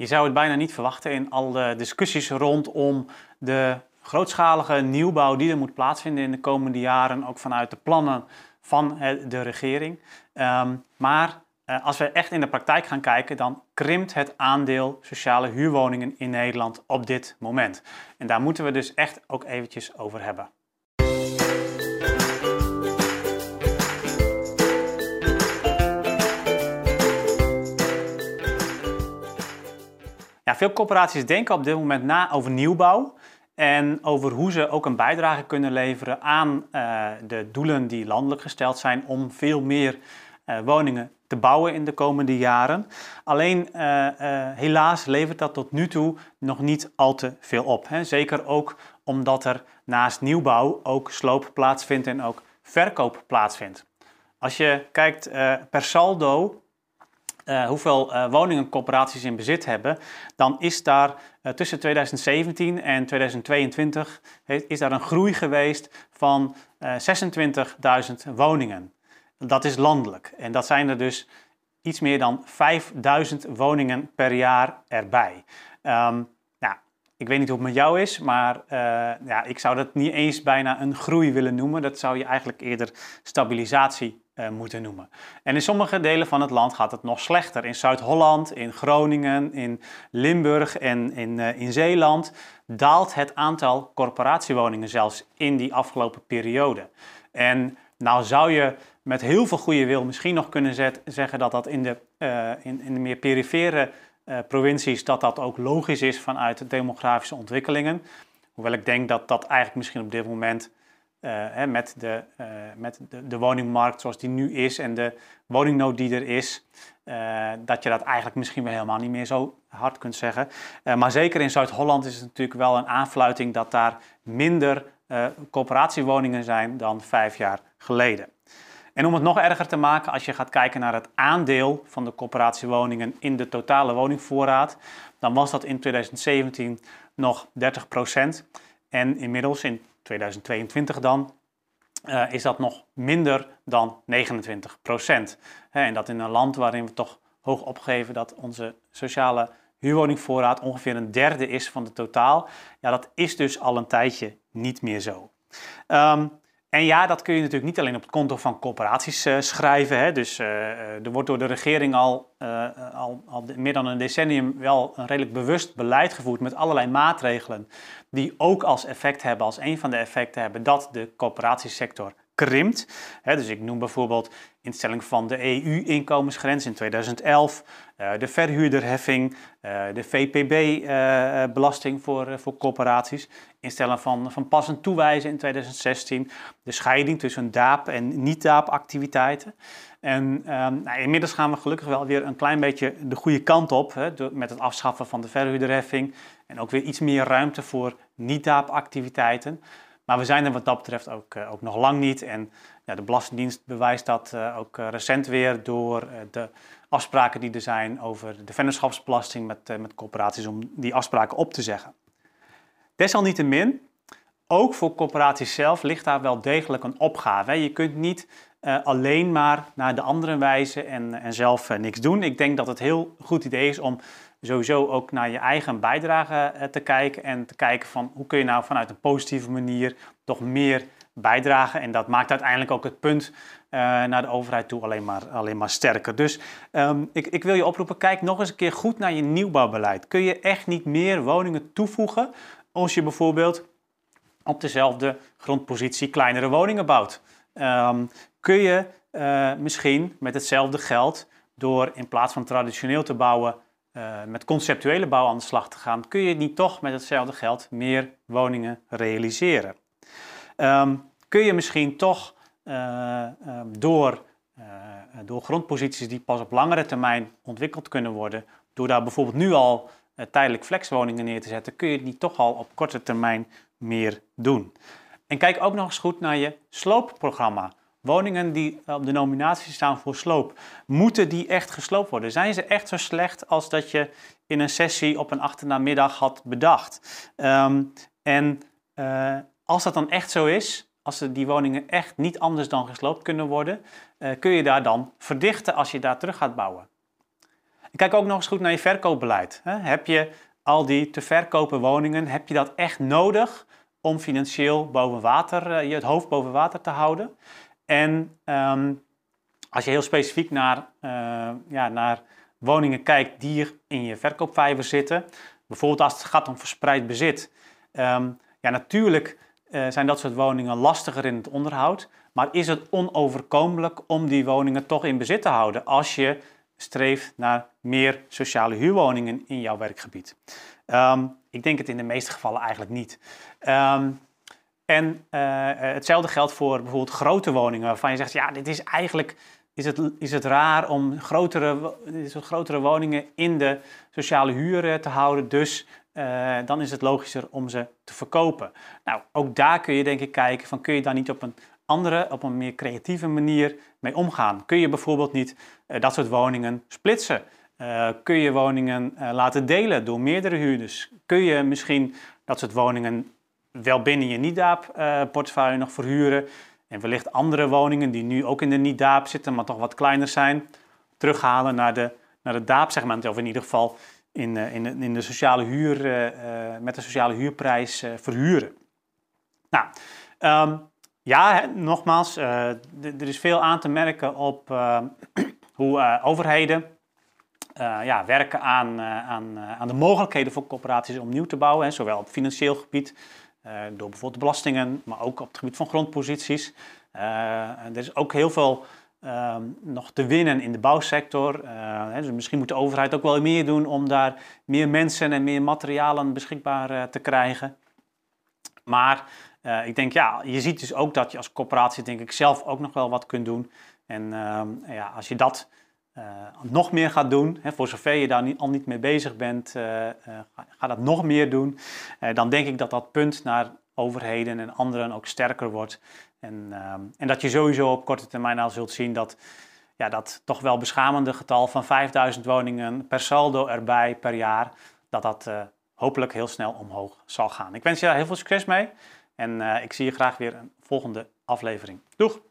Je zou het bijna niet verwachten in al de discussies rondom de grootschalige nieuwbouw die er moet plaatsvinden in de komende jaren, ook vanuit de plannen van de regering. Ehm, maar eh, als we echt in de praktijk gaan kijken, dan krimpt het aandeel sociale huurwoningen in Nederland op dit moment. En daar moeten we dus echt ook eventjes over hebben. Veel corporaties denken op dit moment na over nieuwbouw en over hoe ze ook een bijdrage kunnen leveren aan uh, de doelen die landelijk gesteld zijn om veel meer uh, woningen te bouwen in de komende jaren. Alleen uh, helaas levert dat tot nu toe nog niet al te veel op. Hè. Zeker ook omdat er naast nieuwbouw ook sloop plaatsvindt en ook verkoop plaatsvindt. Als je kijkt per saldo uh, hoeveel uh, woningen corporaties in bezit hebben, dan is daar uh, tussen 2017 en 2022 is daar een groei geweest van 26.000 woningen. Dat is landelijk. En dat zijn er dus iets meer dan 5000 woningen per jaar erbij. Nou, ik weet niet hoe het met jou is, maar ja, ik zou dat niet eens bijna een groei willen noemen. Dat zou je eigenlijk eerder stabilisatie uh, moeten noemen. En in sommige delen van het land gaat het nog slechter. In Zuid-Holland, in Groningen, in Limburg en in, uh, in Zeeland daalt het aantal corporatiewoningen zelfs in die afgelopen periode. En nou zou je met heel veel goede wil misschien nog kunnen zeggen dat dat in de, in, in de meer perifere provincies dat dat ook logisch is vanuit de demografische ontwikkelingen. Hoewel ik denk dat dat eigenlijk misschien op dit moment uh, met, de, uh, met de, de, woningmarkt zoals die nu is en de woningnood die er is, dat je dat eigenlijk misschien wel helemaal niet meer zo hard kunt zeggen. maar zeker in Zuid-Holland is het natuurlijk wel een aanfluiting dat daar minder coöperatiewoningen zijn dan vijf jaar geleden. En om het nog erger te maken, als je gaat kijken naar het aandeel van de coöperatiewoningen in de totale woningvoorraad, dan was dat in 2017 nog 30% En inmiddels in 2022 dan, uh, is dat nog minder dan 29 procent. En dat in een land waarin we toch hoog opgeven dat onze sociale huurwoningvoorraad ongeveer een derde is van de totaal. Ja, dat is dus al een tijdje niet meer zo. Um, en ja, dat kun je natuurlijk niet alleen op het konto van corporaties uh, schrijven. Hè. Dus uh, er wordt door de regering al, al, al, meer dan een decennium wel een redelijk bewust beleid gevoerd met allerlei maatregelen die ook als effect hebben, als een van de effecten hebben, dat de corporatiesector dus ik noem bijvoorbeeld instelling van de EU-inkomensgrens in 2011, uh, de verhuurderheffing, uh, de VPB-belasting uh, voor, voor corporaties, instellen van, van pas en toewijzen in 2016, de scheiding tussen DAAP en niet-DAAP-activiteiten. En um, nou, inmiddels gaan we gelukkig wel weer een klein beetje de goede kant op, hè, met het afschaffen van de verhuurderheffing en ook weer iets meer ruimte voor niet-DAAP-activiteiten. Maar we zijn er wat dat betreft ook, uh, ook nog lang niet. En ja, de Belastingdienst bewijst dat uh, ook uh, recent weer door de afspraken die er zijn over de vennootschapsbelasting met, met corporaties om die afspraken op te zeggen. Desalniettemin, ook voor corporaties zelf ligt daar wel degelijk een opgave. Je kunt niet alleen maar naar de anderen wijzen en, en zelf niks doen. Ik denk dat het heel goed idee is om sowieso ook naar je eigen bijdrage eh, te kijken en te kijken van hoe kun je nou vanuit een positieve manier toch meer bijdragen. En dat maakt uiteindelijk ook het punt naar de overheid toe alleen maar, alleen maar sterker. Dus um, ik, ik wil je oproepen, kijk nog eens een keer goed naar je nieuwbouwbeleid. Kun je echt niet meer woningen toevoegen als je bijvoorbeeld op dezelfde grondpositie kleinere woningen bouwt? Um, kun je uh, misschien met hetzelfde geld door in plaats van traditioneel te bouwen uh, met conceptuele bouw aan de slag te gaan, kun je niet toch met hetzelfde geld meer woningen realiseren. Um, kun je misschien toch uh, um, door, door grondposities die pas op langere termijn ontwikkeld kunnen worden, door daar bijvoorbeeld nu al tijdelijk flexwoningen neer te zetten, kun je het niet toch al op korte termijn meer doen. En kijk ook nog eens goed naar je sloopprogramma. Woningen die op de nominatie staan voor sloop, moeten die echt gesloopt worden? Zijn ze echt zo slecht als dat je in een sessie op een achternamiddag had bedacht? Um, en uh, als dat dan echt zo is, als die woningen echt niet anders dan gesloopt kunnen worden, uh, kun je daar dan verdichten als je daar terug gaat bouwen. En kijk ook nog eens goed naar je verkoopbeleid. Heb je al die te verkopen woningen, heb je dat echt nodig om financieel boven water, eh, je het hoofd boven water te houden? En ehm, als je heel specifiek naar, uh, ja, naar woningen kijkt die in je verkoopvijver zitten, bijvoorbeeld als het gaat om verspreid bezit. Um, ja, natuurlijk uh, zijn dat soort woningen lastiger in het onderhoud, maar is het onoverkomelijk om die woningen toch in bezit te houden als je streeft naar meer sociale huurwoningen in jouw werkgebied? Um, ik denk het in de meeste gevallen eigenlijk niet. Um, en uh, hetzelfde geldt voor bijvoorbeeld grote woningen waarvan je zegt, ja, dit is eigenlijk is het, is het raar om grotere, grotere woningen in de sociale huur te houden. Dus uh, dan is het logischer om ze te verkopen. Nou, ook daar kun je denk ik kijken van kun je daar niet op een andere, op een meer creatieve manier mee omgaan. Kun je bijvoorbeeld niet dat soort woningen splitsen? Kun je woningen laten delen door meerdere huurders? Kun je misschien dat soort woningen wel binnen je NIDAP-portefeuille nog verhuren en wellicht andere woningen die nu ook in de niet-DAAP zitten, maar toch wat kleiner zijn, terughalen naar de, naar de DAAP-segment. Of in ieder geval in, uh, in, in de sociale huur, uh, met de sociale huurprijs verhuren. Nou, um, ja, nogmaals, er is veel aan te merken op hoe overheden ja, werken aan, aan, aan de mogelijkheden voor corporaties om nieuw te bouwen, zowel op financieel gebied door bijvoorbeeld belastingen, maar ook op het gebied van grondposities. Uh, er is ook heel veel uh, nog te winnen in de bouwsector. Uh, dus misschien moet de overheid ook wel meer doen om daar meer mensen en meer materialen beschikbaar te krijgen. Maar ik denk, ja, je ziet dus ook dat je als corporatie denk ik zelf ook nog wel wat kunt doen. En ehm, ja, als je dat nog meer gaat doen, hè, voor zover je daar niet, al niet mee bezig bent, uh, uh, ga dat nog meer doen. dan denk ik dat dat punt naar overheden en anderen ook sterker wordt. En, ehm, en dat je sowieso op korte termijn al zult zien dat ja, dat toch wel beschamende getal van 5000 woningen per saldo erbij per jaar, dat dat hopelijk heel snel omhoog zal gaan. Ik wens je daar heel veel succes mee en ik zie je graag weer een volgende aflevering. Doeg!